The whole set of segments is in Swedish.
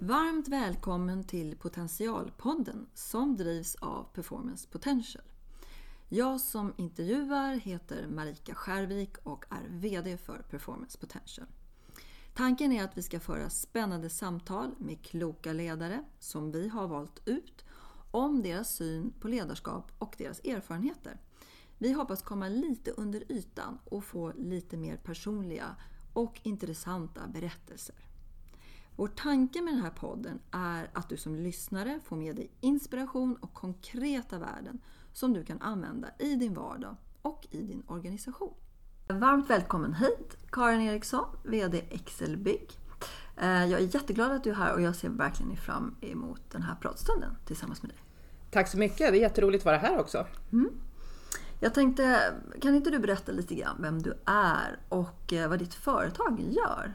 Varmt välkommen till Potentialpodden som drivs av Performance Potential. Jag som intervjuar heter Marika Skärvik och är VD för Performance Potential. Tanken är att vi ska föra spännande samtal med kloka ledare som vi har valt ut om deras syn på ledarskap och deras erfarenheter. Vi hoppas komma lite under ytan och få lite mer personliga och intressanta berättelser. Vår tanke med den här podden är att du som lyssnare får med dig inspiration och konkreta värden som du kan använda i din vardag och i din organisation. Varmt välkommen hit Karin Eriksson, VD Excelbygg. Eh, jag är jätteglad att du är här och jag ser verkligen fram emot den här pratstunden tillsammans med dig. Tack så mycket, det är jätteroligt att vara här också. Mm. Jag tänkte, kan inte du berätta lite grann vem du är och eh, vad ditt företag gör?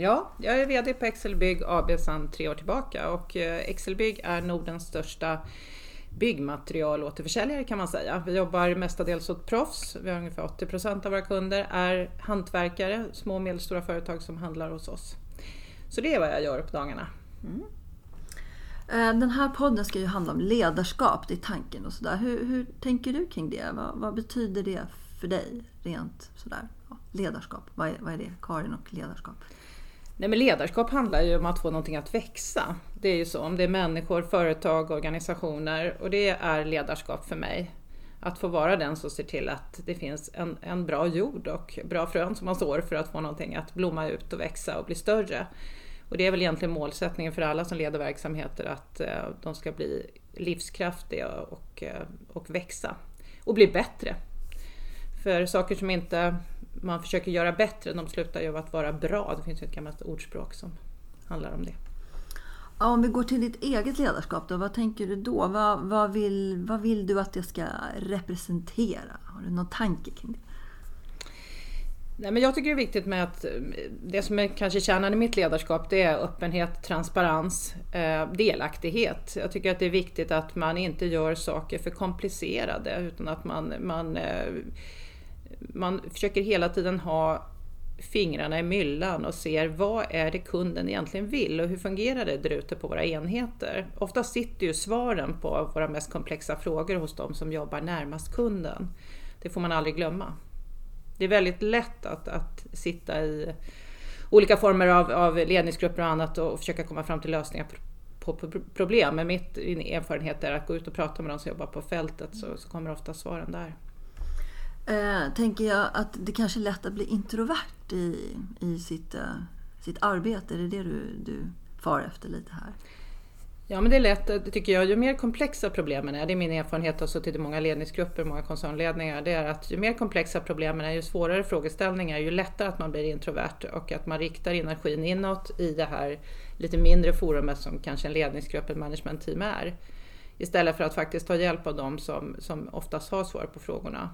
Ja, jag är VD på Excelbygg AB sedan tre år tillbaka och eh, Excelbygg är Nordens största byggmaterialåterförsäljare kan man säga. Vi jobbar mestadels åt proffs. Vi har ungefär 80 procent av våra kunder är hantverkare, små och medelstora företag som handlar hos oss. Så det är vad jag gör på dagarna. Mm. Eh, den här podden ska ju handla om ledarskap, det är tanken och sådär. Hur, hur tänker du kring det? Vad, vad, betyder det för dig rent sådär? Ledarskap, vad är, vad är det? Karin och ledarskap? Nej, men ledarskap handlar ju om att få någonting att växa. Det är ju så, om det är människor, företag, organisationer och det är ledarskap för mig. Att få vara den som ser till att det finns en, en bra jord och bra frön som man sår för att få någonting att blomma ut och växa och bli större. Och det är väl egentligen målsättningen för alla som leder verksamheter att eh, de ska bli livskraftiga och, eh, och växa och bli bättre. För saker som inte man försöker göra bättre, de slutar ju att vara bra. Det finns ju ett gammalt ordspråk som handlar om det. Ja, om vi går till ditt eget ledarskap, då, vad tänker du då? Vad, vad, vill, vad vill du att det ska representera? Har du någon tanke kring det? Nej, men jag tycker det är viktigt med att det som är kanske kärnan i mitt ledarskap det är öppenhet, transparens, eh, delaktighet. Jag tycker att det är viktigt att man inte gör saker för komplicerade utan att man, man eh, man försöker hela tiden ha fingrarna i myllan och ser vad är det kunden egentligen vill och hur fungerar det där ute på våra enheter? Ofta sitter ju svaren på våra mest komplexa frågor hos de som jobbar närmast kunden. Det får man aldrig glömma. Det är väldigt lätt att, att sitta i olika former av, av ledningsgrupper och annat och försöka komma fram till lösningar på, på problem. Men mitt erfarenhet är att gå ut och prata med de som jobbar på fältet så, så kommer ofta svaren där eh, tänker jag att det kanske är lätt att bli introvert i, i sitt, eh, sitt arbete. Är det det du, du far efter lite här? Ja men det är lätt, det tycker jag. Ju mer komplexa problemen är, det är min erfarenhet av att suttit i många ledningsgrupper, många koncernledningar, det är att ju mer komplexa problemen är, ju svårare frågeställningar, ju lättare att man blir introvert och att man riktar energin inåt i det här lite mindre forumet som kanske en ledningsgrupp, ett managementteam är. Istället för att faktiskt ta hjälp av dem som, som oftast har svar på frågorna.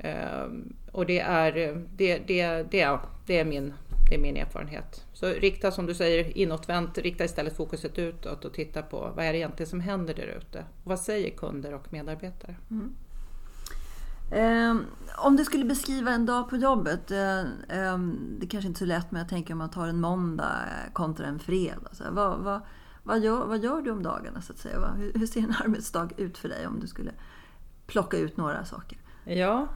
Ehm, och det är, det, det, det, det, är min, det är min erfarenhet. Så rikta som du säger inåtvänt, rikta istället fokuset utåt och titta på vad är det egentligen som händer där ute? Vad säger kunder och medarbetare? Mm. Um, om du skulle beskriva en dag på jobbet, um, det kanske inte är så lätt men jag tänker om man tar en måndag eh, kontra en fredag. Så vad, vad, vad, gör, vad gör du om dagarna så att säga? Hur, hur ser en arbetsdag ut för dig om du skulle plocka ut några saker? Ja,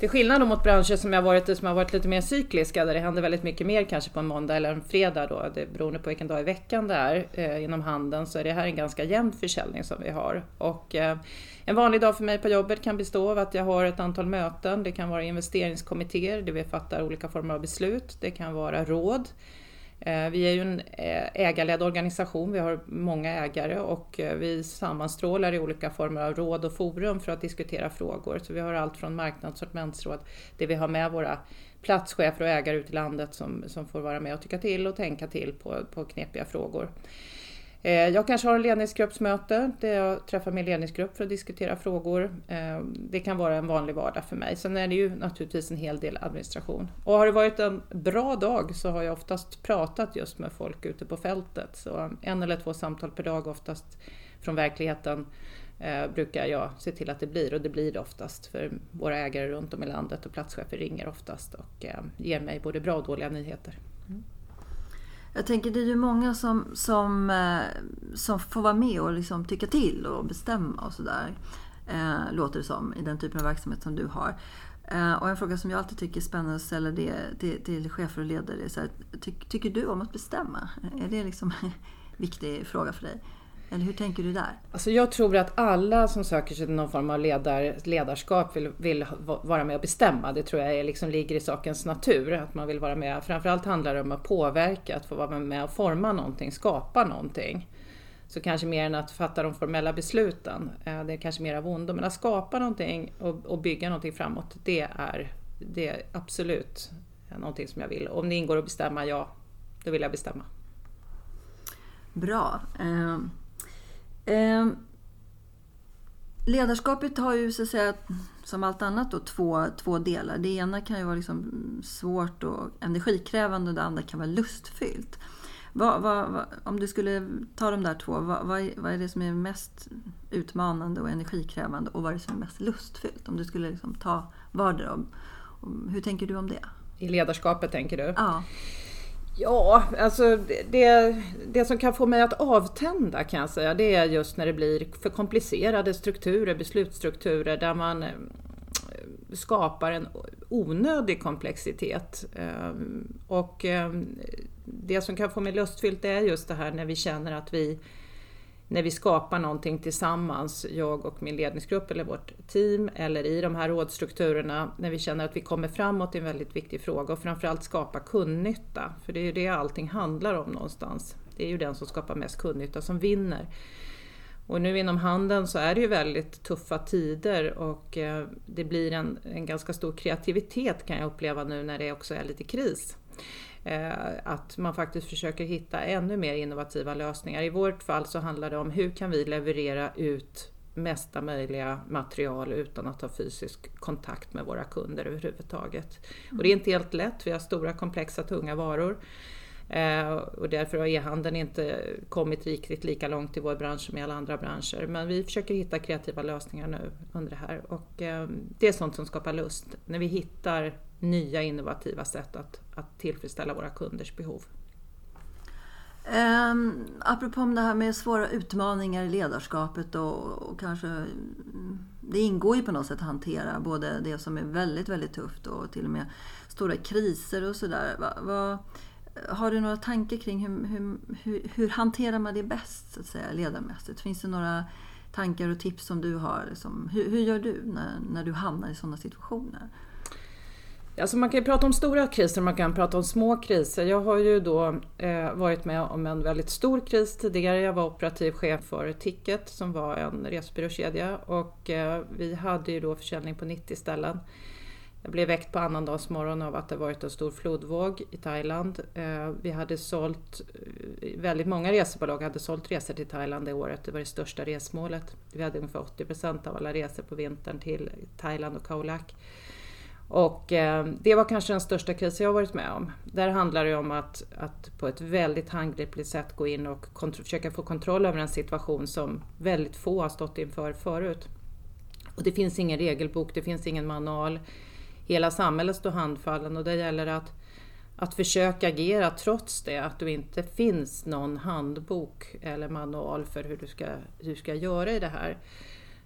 till skillnad mot branscher som har, varit, som har varit lite mer cykliska, där det händer väldigt mycket mer kanske på en måndag eller en fredag då, det beroende på vilken dag i veckan det är eh, inom handeln, så är det här en ganska jämn försäljning som vi har. Och, eh, en vanlig dag för mig på jobbet kan bestå av att jag har ett antal möten, det kan vara investeringskommittéer där vi fattar olika former av beslut, det kan vara råd, Eh, Eh, vi är ju en eh, ägarledd organisation, vi har många ägare och eh, vi sammanstrålar i olika former av råd och forum för att diskutera frågor. Så vi har allt från marknads och sortimentsråd, där vi har med våra platschefer och ägare ute i landet som, som får vara med och tycka till och tänka till på, på knepiga frågor. Eh, jag kanske har en ledningsgruppsmöte där jag träffar min ledningsgrupp för att diskutera frågor. Eh, det kan vara en vanlig vardag för mig. Sen är det ju naturligtvis en hel del administration. Och har det varit en bra dag så har jag oftast pratat just med folk ute på fältet. Så en eller två samtal per dag oftast från verkligheten eh, brukar jag se till att det blir och det blir det oftast för våra ägare runt om i landet och platschefer ringer oftast och ger mig både bra och dåliga nyheter. Mm. Jag tänker det är ju många som, som, eh, som får vara med och liksom tycka till och bestämma och sådär. Eh, låter det som i den typen av verksamhet som du har. Eh, och en fråga som jag alltid tycker är spännande att ställa det till, till chefer och ledare är så här, ty, Tycker du om att bestämma? Är det liksom en viktig fråga för dig? Eller hur tänker du där? Alltså jag tror att alla som söker sig till någon form av ledar, ledarskap vill, vill vara med och bestämma. Det tror jag är, liksom ligger i sakens natur, att man vill vara med. Framförallt handlar det om att påverka, att få vara med och forma någonting, skapa någonting. Så kanske mer än att fatta de formella besluten, eh, det är kanske mer av ondo. Men att skapa någonting och, och bygga någonting framåt, det är, det är absolut någonting som jag vill. Om det ingår att bestämma, ja, då vill jag bestämma. Bra. Eh, eh, ledarskapet har ju så att säga, som allt annat då, två, två delar. Det ena kan ju vara liksom svårt och energikrävande och det andra kan vara lustfyllt. Vad, vad, vad, om du skulle ta de där två, vad, vad, är det som är mest utmanande och energikrävande och vad är det som är mest lustfyllt? Om du skulle liksom ta vardera. Hur tänker du om det? I ledarskapet tänker du? Ja. Ja, alltså det, det som kan få mig att avtända kan jag säga, det är just när det blir för komplicerade strukturer, beslutsstrukturer där man eh, skapar en onödig komplexitet. Ehm, och ehm, det som kan få mig lustfyllt är just det här när vi känner att vi när vi skapar någonting tillsammans, jag och min ledningsgrupp eller vårt team eller i de här rådstrukturerna, när vi känner att vi kommer framåt i en väldigt viktig fråga och framförallt skapa kundnytta. För det är ju det allting handlar om någonstans. Det är ju den som skapar mest kundnytta som vinner. Och nu inom handeln så är det ju väldigt tuffa tider och eh, det blir en, en ganska stor kreativitet kan jag uppleva nu när det också är lite kris. Eh, att man faktiskt försöker hitta ännu mer innovativa lösningar. I vårt fall så handlar det om hur kan vi leverera ut mesta möjliga material utan att ha fysisk kontakt med våra kunder överhuvudtaget. Och det är inte helt lätt, vi har stora komplexa tunga varor. Eh, och därför har e-handeln inte kommit riktigt lika långt i vår bransch som i alla andra branscher. Men vi försöker hitta kreativa lösningar nu under det här och eh, det är sånt som skapar lust. När vi hittar nya innovativa sätt att, att tillfredsställa våra kunders behov. Um, apropå det här med svåra utmaningar i ledarskapet och, och, kanske mm, det ingår ju på något sätt att hantera både det som är väldigt, väldigt tufft och till och med stora kriser och sådär. har du några tankar kring hur, hur, hur, hur, hanterar man det bäst så att säga, ledarmässigt? Finns det några tankar och tips som du har? Liksom, hur, hur gör du när, när du hamnar i sådana situationer? Alltså man kan ju prata om stora kriser, man kan prata om små kriser. Jag har ju då eh, varit med om en väldigt stor kris tidigare. Jag var operativ chef för Ticket som var en resebyråkedja och eh, vi hade ju då försäljning på 90 ställen. Jag blev väckt på annandagsmorgon av att det varit en stor flodvåg i Thailand. Eh, vi hade sålt, eh, väldigt många resebolag hade sålt resor till Thailand det året. Det var det största resmålet. Vi hade ungefär 80 procent av alla resor på vintern till Thailand och Khao Lak. Och eh, det var kanske den största krisen jag varit med om. Där handlar det om att, att på ett väldigt handgripligt sätt gå in och försöka få kontroll över en situation som väldigt få har stått inför förut. Och det finns ingen regelbok, det finns ingen manual. Hela samhället står handfallen och det gäller att, att försöka agera trots det, att det inte finns någon handbok eller manual för hur du ska, hur du ska göra i det här.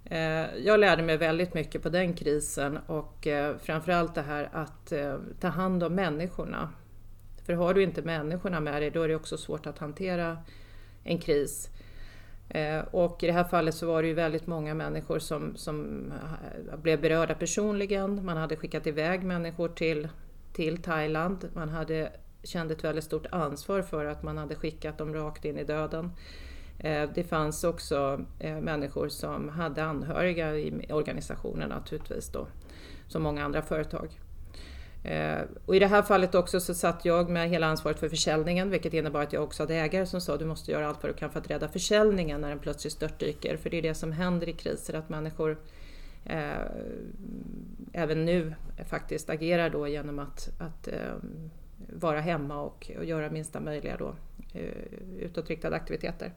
Eh, jag lärde mig väldigt mycket på den krisen och eh, framförallt det här att eh, ta hand om människorna. För har du inte människorna med dig då är det också svårt att hantera en kris. Och i det här fallet så var det ju väldigt många människor som, som blev berörda personligen. Man hade skickat iväg människor till, till Thailand. Man hade, kände ett väldigt stort ansvar för att man hade skickat dem rakt in i döden. Eh, det fanns också eh, människor som hade anhöriga i organisationen naturligtvis då, som många andra företag. Eh, och I det här fallet också så satt jag med hela ansvaret för försäljningen vilket innebar att jag också hade ägare som sa du måste göra allt vad du kan för att rädda försäljningen när den plötsligt störtdyker. För det är det som händer i kriser, att människor eh, även nu faktiskt agerar då genom att, att eh, vara hemma och, och göra minsta möjliga då, utåtriktade aktiviteter.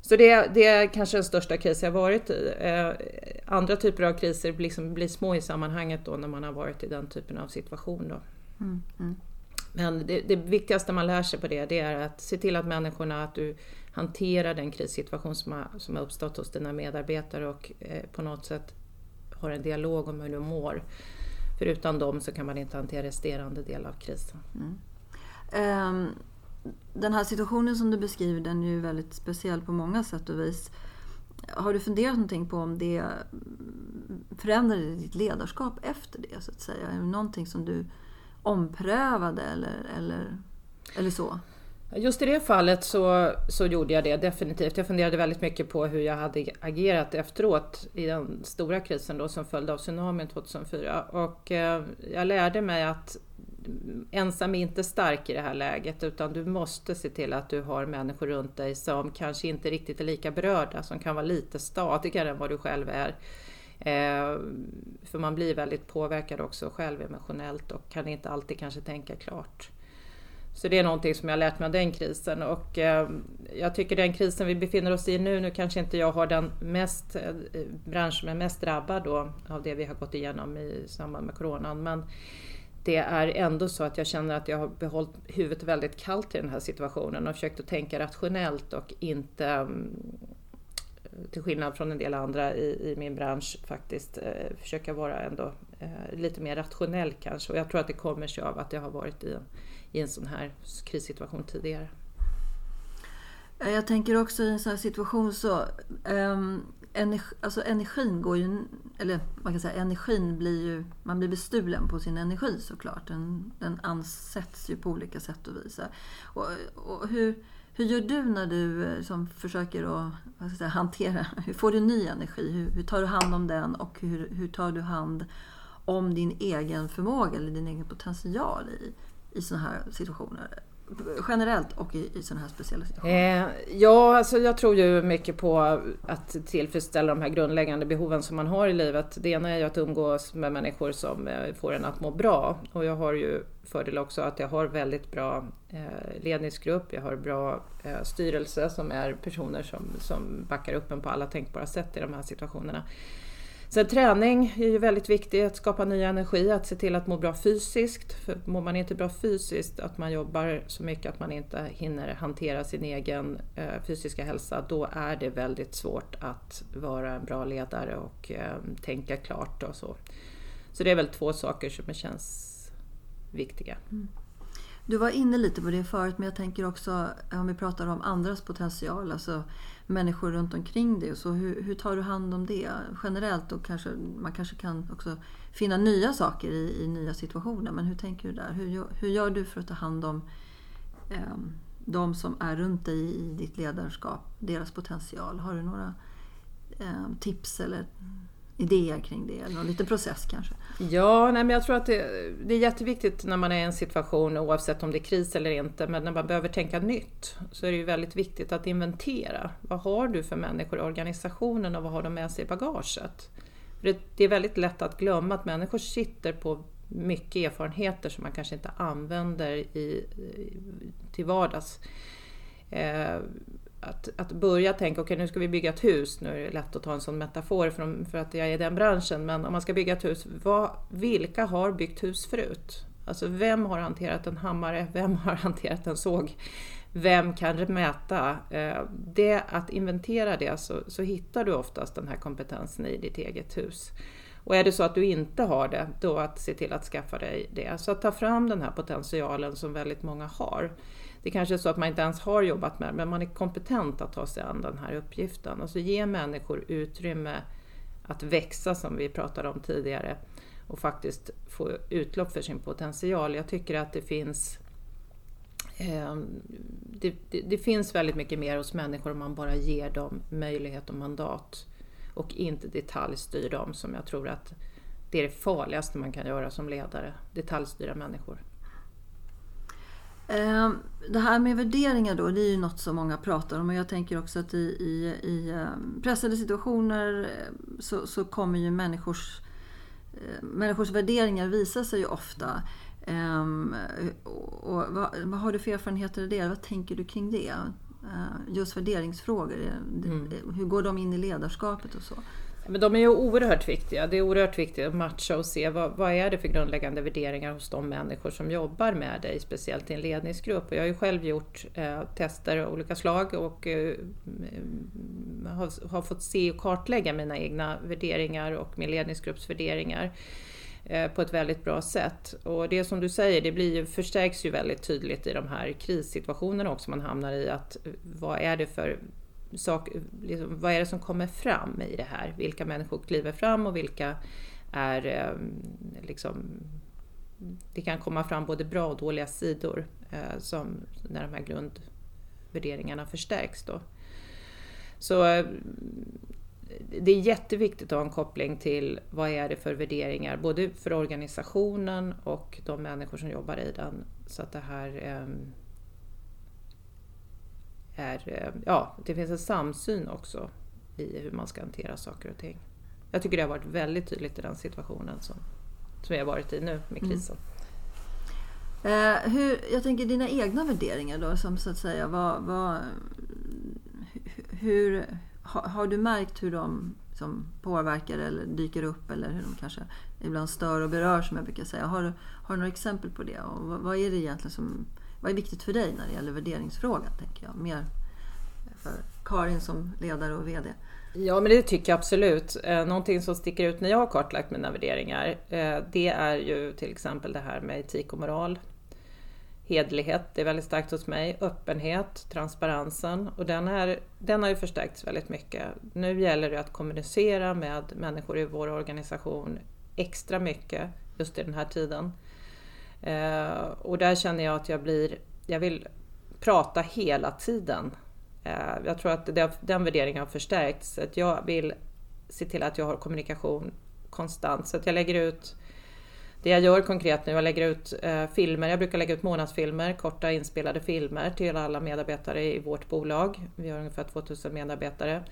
Så det, det är kanske den största kris jag varit i. Eh, andra typer av kriser liksom blir små i sammanhanget då när man har varit i den typen av situation. Då. Mm, mm. Men det, det, viktigaste man lär sig på det, det är att se till att människorna, att du hanterar den krissituation som har, som har uppstått hos dina medarbetare och eh, på något sätt har en dialog om hur du mår. För utan dem så kan man inte hantera resterande del av krisen. Mm. Um, den här situationen som du beskriver den är ju väldigt speciell på många sätt och vis. Har du funderat någonting på om det förändrade ditt ledarskap efter det? så att säga? Är det någonting som du omprövade eller, eller, eller så? Just i det fallet så, så gjorde jag det definitivt. Jag funderade väldigt mycket på hur jag hade agerat efteråt i den stora krisen då som följde av tsunamin 2004. Och eh, jag lärde mig att ensam är inte stark i det här läget utan du måste se till att du har människor runt dig som kanske inte riktigt är lika berörda, som kan vara lite stadigare än vad du själv är. Eh, för man blir väldigt påverkad också själv emotionellt och kan inte alltid kanske tänka klart. Så det är någonting som jag lärt mig av den krisen och eh, jag tycker den krisen vi befinner oss i nu, nu kanske inte jag har den mest, eh, bransch som är mest drabbad då av det vi har gått igenom i samband med coronan. Men det är ändå så att jag känner att jag har behållit huvudet väldigt kallt i den här situationen och försökt att tänka rationellt och inte mm, till skillnad från en del andra i, i min bransch faktiskt eh, försöka vara ändå eh, lite mer rationell kanske. Och jag tror att det kommer sig av att jag har varit i en, i en sån här krissituation tidigare. Jag tänker också i en sån här situation så um, energi, alltså energin går ju, eller man kan säga energin blir ju, man blir bestulen på sin energi såklart. Den, den ansätts ju på olika sätt och vis. Och, och hur, hur gör du när du eh, som försöker att vad ska säga, hantera, hur får du ny energi? Hur, hur tar du hand om den och hur, hur tar du hand om din egen förmåga eller din egen potential i, i sådana här situationer? Generellt och i, i sådana här speciella situationer? Eh, ja, alltså jag tror ju mycket på att tillfredsställa de här grundläggande behoven som man har i livet. Det ena är ju att umgås med människor som eh, får en att må bra och jag har ju fördel också att jag har väldigt bra eh, ledningsgrupp, jag har bra eh, styrelse som är personer som, som backar upp en på alla tänkbara sätt i de här situationerna. Sen träning är ju väldigt viktigt, att skapa ny energi, att se till att må bra fysiskt. För mår man inte bra fysiskt, att man jobbar så mycket att man inte hinner hantera sin egen eh, fysiska hälsa, då är det väldigt svårt att vara en bra ledare och eh, tänka klart och så. Så det är väl två saker som känns viktiga. Mm. Du var inne lite på det förut, men jag tänker också om vi pratar om andras potential, alltså människor runt omkring dig. Så hur, hur tar du hand om det generellt? Och kanske, man kanske kan också finna nya saker i, i nya situationer. Men hur tänker du där? Hur, hur gör du för att ta hand om eh, de som är runt dig i ditt ledarskap, deras potential? Har du några eh, tips eller idéer kring det? Eller någon liten process kanske? Ja, nej, men jag tror att det, det, är jätteviktigt när man är i en situation, oavsett om det är kris eller inte, men när man behöver tänka nytt, så är det ju väldigt viktigt att inventera. Vad har du för människor i organisationen och vad har de med sig i bagaget? Det, det är väldigt lätt att glömma att människor sitter på mycket erfarenheter som man kanske inte använder i, till vardags. Eh, att, att börja tänka, okej okay, nu ska vi bygga ett hus, nu är det lätt att ta en sån metafor för, för att jag är i den branschen, men om man ska bygga ett hus, vad, vilka har byggt hus förut? Alltså vem har hanterat en hammare, vem har hanterat en såg? Vem kan mäta? Eh, det, att inventera det så, så hittar du oftast den här kompetensen i ditt eget hus. Och är det så att du inte har det, då att se till att skaffa dig det. Så att ta fram den här potentialen som väldigt många har. Det kanske är så att man inte ens har jobbat med det, men man är kompetent att ta sig an den här uppgiften. Alltså ge människor utrymme att växa som vi pratade om tidigare och faktiskt få utlopp för sin potential. Jag tycker att det finns eh, det, det, det, finns väldigt mycket mer hos människor om man bara ger dem möjlighet och mandat och inte detaljstyr dem som jag tror att det är det farligaste man kan göra som ledare, detaljstyra människor. Ehm, det här med värderingar då, det är ju något som många pratar om och jag tänker också att i, i, i ehm, pressade situationer ehm, så, så kommer ju människors, människors värderingar visa sig ju ofta. Och vad, vad, har du för erfarenheter i det? Vad tänker du kring det? Just värderingsfrågor, mm. hur går de in i ledarskapet och så? Men de är ju oerhört viktiga. Det är oerhört viktigt att matcha och se vad, vad är det för grundläggande värderingar hos de människor som jobbar med dig, speciellt i en ledningsgrupp. Och jag har ju själv gjort eh, tester av olika slag och eh, har, har, fått se och kartlägga mina egna värderingar och min ledningsgrupps värderingar eh, på ett väldigt bra sätt. Och det som du säger, det blir ju, förstärks ju väldigt tydligt i de här krissituationerna också man hamnar i. att eh, Vad är det för sak, liksom, vad är det som kommer fram i det här? Vilka människor kliver fram och vilka är ehm, liksom, det kan komma fram både bra och dåliga sidor eh, som när de här grundvärderingarna förstärks. Då. Så eh, det är jätteviktigt att ha en koppling till vad är det för värderingar, både för organisationen och de människor som jobbar i den. Så att det här eh, är, eh, ja, det finns en samsyn också i hur man ska hantera saker och ting. Jag tycker det har varit väldigt tydligt i den situationen som, som vi har varit i nu med mm. krisen. Mm. Eh, hur, jag tänker dina egna värderingar då, som så att säga, vad, vad, hur, har, har du märkt hur de som påverkar eller dyker upp eller hur de kanske ibland stör och berör som jag brukar säga. Har, har du några exempel på det? Och vad, vad är det egentligen som vad är viktigt för dig när det gäller värderingsfrågan? tänker jag? Mer för Karin som ledare och VD. Ja, men det tycker jag absolut. Eh, någonting som sticker ut när jag har kartlagt mina värderingar, eh, det är ju till exempel det här med etik och moral. Hedlighet, det är väldigt starkt hos mig. Öppenhet, transparensen och den, är, den har ju förstärkts väldigt mycket. Nu gäller det att kommunicera med människor i vår organisation extra mycket just i den här tiden. Eh, och där känner jag att jag blir, jag vill prata hela tiden. Eh, jag tror att det, den värderingen har förstärkts. Att jag vill se till att jag har kommunikation konstant. Så att jag lägger ut det jag gör konkret nu, jag lägger ut eh, filmer. Jag brukar lägga ut månadsfilmer, korta inspelade filmer till alla medarbetare i vårt bolag. Vi har ungefär 2000 medarbetare.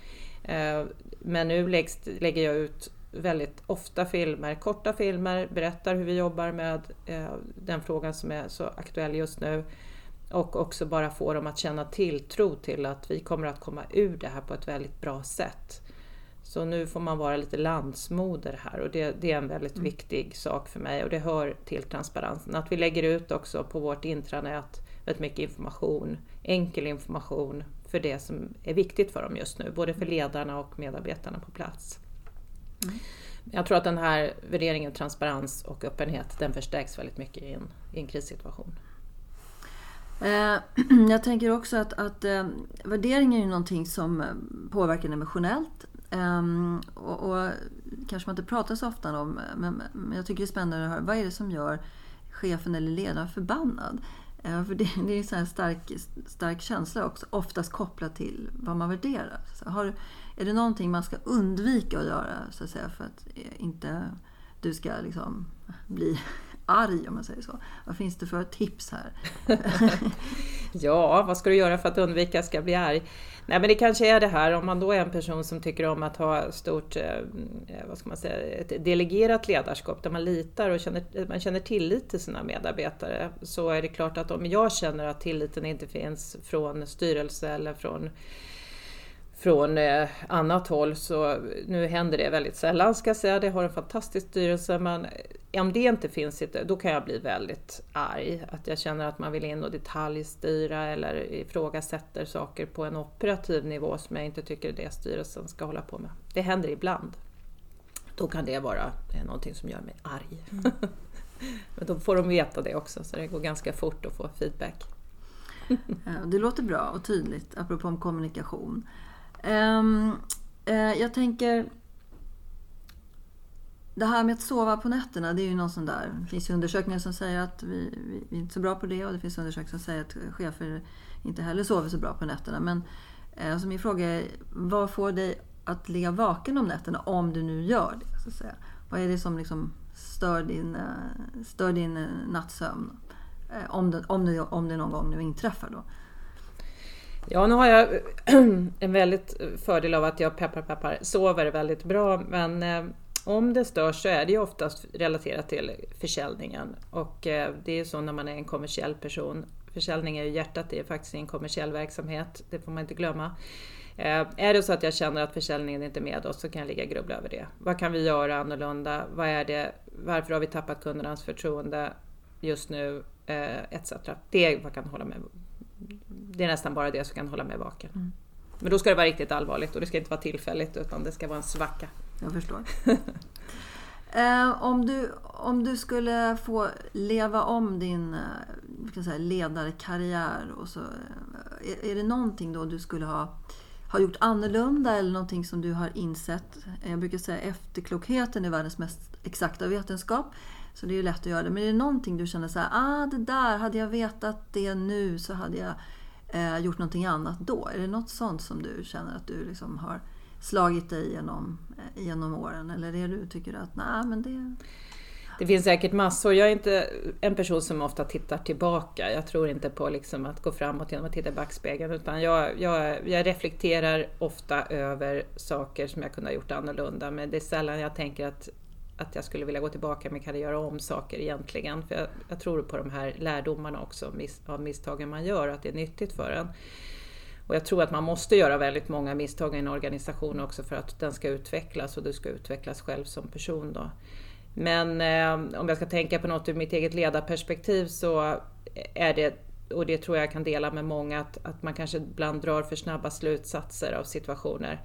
Eh, men nu läggs, lägger jag ut väldigt ofta filmer, korta filmer, berättar hur vi jobbar med eh, den frågan som är så aktuell just nu och också bara få dem att känna tilltro till att vi kommer att komma ur det här på ett väldigt bra sätt. Så nu får man vara lite landsmoder här och det, det är en väldigt mm. viktig sak för mig och det hör till transparensen. Att vi lägger ut också på vårt intranät väldigt mycket information, enkel information för det som är viktigt för dem just nu, både för ledarna och medarbetarna på plats. Mm. Jag tror att den här värderingen transparens och öppenhet, den förstärks väldigt mycket i en, i en krissituation. Eh, jag tänker också att, att eh, värdering är ju någonting som eh, påverkar emotionellt. Ehm, och, och, kanske man inte pratar så ofta om, men, men jag tycker det är spännande att höra. Vad är det som gör chefen eller ledaren förbannad? För det, det är en stark, stark känsla också, oftast kopplat till vad man värderar. Så har, är det någonting man ska undvika att göra så att säga, för att eh, inte du ska liksom bli arg om man säger så. Vad finns det för tips här? ja, vad ska du göra för att undvika att ska bli arg? Nej men det kanske är det här om man då är en person som tycker om att ha stort, eh, eh, vad ska man säga, ett delegerat ledarskap där man litar och känner, man känner tillit till sina medarbetare så är det klart att om jag känner att tilliten inte finns från styrelse eller från från eh, annat håll så nu händer det väldigt sällan ska jag säga. Det har en fantastisk styrelse men eh, om det inte finns, då kan jag bli väldigt arg. Att jag känner att man vill in och detaljstyra eller ifrågasätter saker på en operativ nivå som jag inte tycker det styrelsen ska hålla på med. Det händer ibland. Då kan det vara eh, någonting som gör mig arg. Mm. men då får de veta det också så det går ganska fort att få feedback. Eh, det låter bra och tydligt apropå om kommunikation. Um, uh, jag tänker... Det här med att sova på nätterna, det är ju någon sån där... Det finns undersökningar som säger att vi, vi, vi är inte så bra på det och det finns undersökningar som säger att chefer inte heller sover så bra på nätterna. Men eh, alltså min fråga är, vad får dig att ligga vaken om nätterna om du nu gör det? Så att säga? Vad är det som liksom stör din, eh, stör din nattsömn? Om det, om, det, om det någon gång nu inträffar då. Ja, nu har jag en väldigt fördel av att jag peppar peppar sover väldigt bra men eh, om det störs så är det ju oftast relaterat till försäljningen och eh, det är ju så när man är en kommersiell person. Försäljning är ju hjärtat, det är faktiskt en kommersiell verksamhet, det får man inte glömma. Eh, är det så att jag känner att försäljningen inte är med oss så kan jag ligga och grubbla över det. Vad kan vi göra annorlunda? Vad är det? Varför har vi tappat kundernas förtroende just nu? Eh, Etc. Det är vad kan hålla med det är nästan bara det som kan hålla mig vaken. Mm. Men då ska det vara riktigt allvarligt och det ska inte vara tillfälligt utan det ska vara en svacka. Jag förstår. eh, om, du, om du skulle få leva om din eh, säga, ledarkarriär och så, är, eh, är det någonting då du skulle ha, ha gjort annorlunda eller någonting som du har insett? Jag brukar säga efterklokheten är världens mest exakta vetenskap. Så det är ju lätt att göra det. Men är det någonting du känner så här, ah det där, hade jag vetat det nu så hade jag eh, gjort någonting annat då? Är det något sånt som du känner att du liksom har slagit dig genom, eh, genom åren? Eller är det du tycker att, nej men det... Det finns säkert massor. Jag är inte en person som ofta tittar tillbaka. Jag tror inte på liksom att gå framåt genom att titta i backspegeln. Utan jag, jag, jag reflekterar ofta över saker som jag kunde ha gjort annorlunda. Men det är sällan jag tänker att att jag skulle vilja gå tillbaka men kan göra om saker egentligen. För jag, jag tror på de här lärdomarna också av misstagen man gör, att det är nyttigt för en. Och jag tror att man måste göra väldigt många misstag i en organisation också för att den ska utvecklas och du ska utvecklas själv som person. Då. Men eh, om jag ska tänka på något ur mitt eget ledarperspektiv så är det, och det tror jag kan dela med många, att, att man kanske ibland drar för snabba slutsatser av situationer.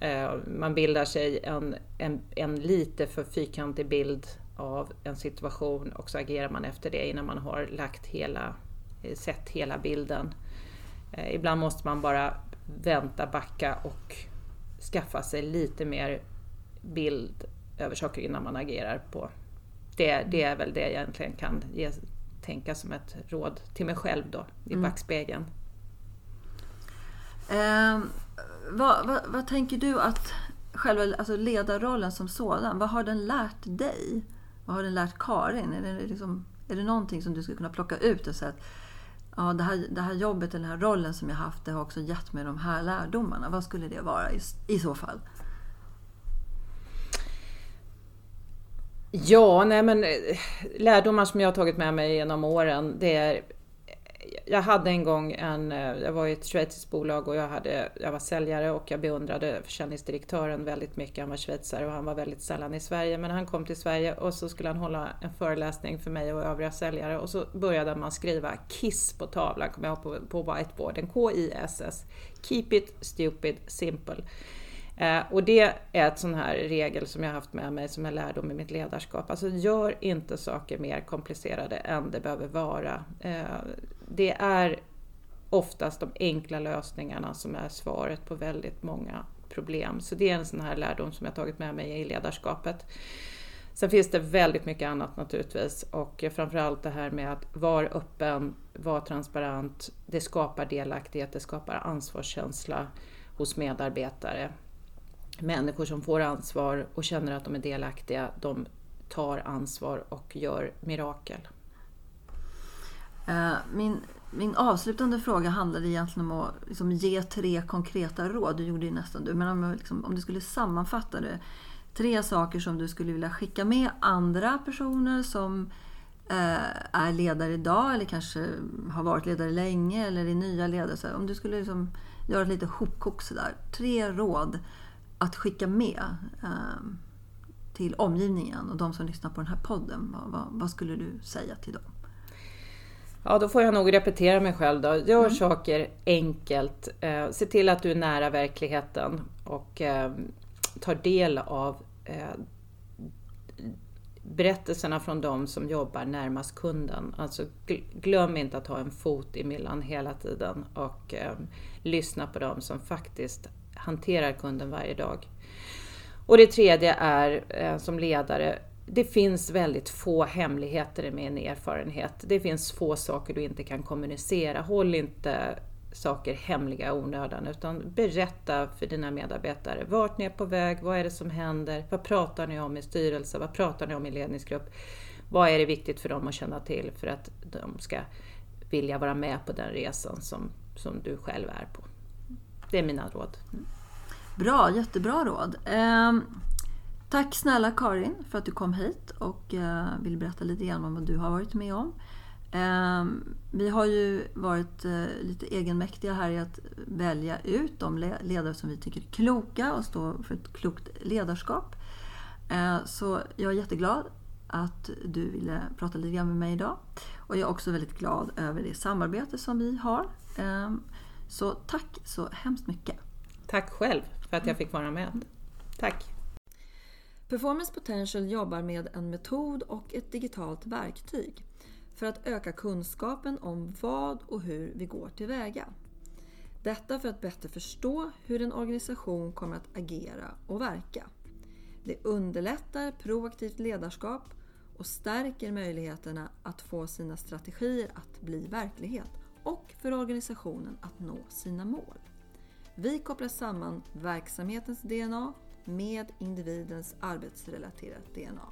Eh, man bildar sig en, en, en lite för fyrkantig bild av en situation och så agerar man efter det innan man har lagt hela, eh, sett hela bilden. Eh, ibland måste man bara vänta, backa och skaffa sig lite mer bild över saker innan man agerar på. Det, det är väl det jag egentligen kan ge, tänka som ett råd till mig själv då i mm. backspegeln. Um vad, vad, vad, tänker du att själva alltså ledarrollen som sådan, vad har den lärt dig? Vad har den lärt Karin? Är det, liksom, är det någonting som du skulle kunna plocka ut och säga att ja, det, här, det här jobbet, den här rollen som jag haft, det har också gett mig de här lärdomarna. Vad skulle det vara i, i så fall? Ja, nej men eh, lärdomar som jag har tagit med mig genom åren, det är jag hade en gång en, eh, jag var i ett schweiziskt bolag och jag, hade, jag var säljare och jag beundrade försäljningsdirektören väldigt mycket. Han var schweizare och han var väldigt sällan i Sverige. Men han kom till Sverige och så skulle han hålla en föreläsning för mig och övriga säljare och så började man skriva KISS på tavlan, kommer jag ihåg på, på whiteboarden. K-I-S-S. Keep it stupid simple. Eh, och det är ett sån här regel som jag haft med mig som en lärdom i mitt ledarskap. Alltså gör inte saker mer komplicerade än det behöver vara. Eh, det är oftast de enkla lösningarna som är svaret på väldigt många problem. Så det är en sån här lärdom som jag tagit med mig i ledarskapet. Sen finns det väldigt mycket annat naturligtvis och framförallt det här med att vara öppen, vara transparent. Det skapar delaktighet, det skapar ansvarskänsla hos medarbetare människor som får ansvar och känner att de är delaktiga, de tar ansvar och gör mirakel. Eh, min, min avslutande fråga handlade egentligen om att liksom ge tre konkreta råd. Du gjorde ju nästan du, men om, liksom, om du skulle sammanfatta det. Tre saker som du skulle vilja skicka med andra personer som eh, är ledare idag eller kanske har varit ledare länge eller är nya ledare. Så om du skulle liksom göra ett litet hopkok sådär. Tre råd att skicka med eh, till omgivningen och de som lyssnar på den här podden? Vad, vad, vad, skulle du säga till dem? Ja, då får jag nog repetera mig själv då. Gör mm. saker enkelt. Eh, se till att du är nära verkligheten och eh, tar del av eh, berättelserna från de som jobbar närmast kunden. Alltså glöm inte att ha en fot emellan hela tiden och eh, lyssna på dem som faktiskt hanterar kunden varje dag. Och det tredje är eh, som ledare, det finns väldigt få hemligheter i min erfarenhet. Det finns få saker du inte kan kommunicera. Håll inte saker hemliga i onödan utan berätta för dina medarbetare vart ni är på väg, vad är det som händer, vad pratar ni om i styrelse, vad pratar ni om i ledningsgrupp? Vad är det viktigt för dem att känna till för att de ska vilja vara med på den resan som, som du själv är på? Det är mina råd. Bra, jättebra råd. Um tack snälla Karin för att du kom hit och eh, vill berätta lite grann om vad du har varit med om. Ehm, vi har ju varit eh, lite egenmäktiga här i att välja ut de ledare som vi tycker är kloka och står för ett klokt ledarskap. Ehm, så jag är jätteglad att du ville prata lite grann med mig idag. Och jag är också väldigt glad över det samarbete som vi har. Ehm, så tack så hemskt mycket. Tack själv för att jag fick vara med. Tack! Performance Potential jobbar med en metod och ett digitalt verktyg för att öka kunskapen om vad och hur vi går tillväga. Detta för att bättre förstå hur en organisation kommer att agera och verka. Det underlättar proaktivt ledarskap och stärker möjligheterna att få sina strategier att bli verklighet och för organisationen att nå sina mål. Vi kopplar samman verksamhetens DNA med individens arbetsrelaterat DNA.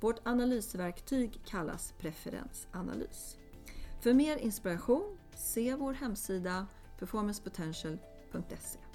Vårt analysverktyg kallas preferensanalys. För mer inspiration, se vår hemsida performancepotential.se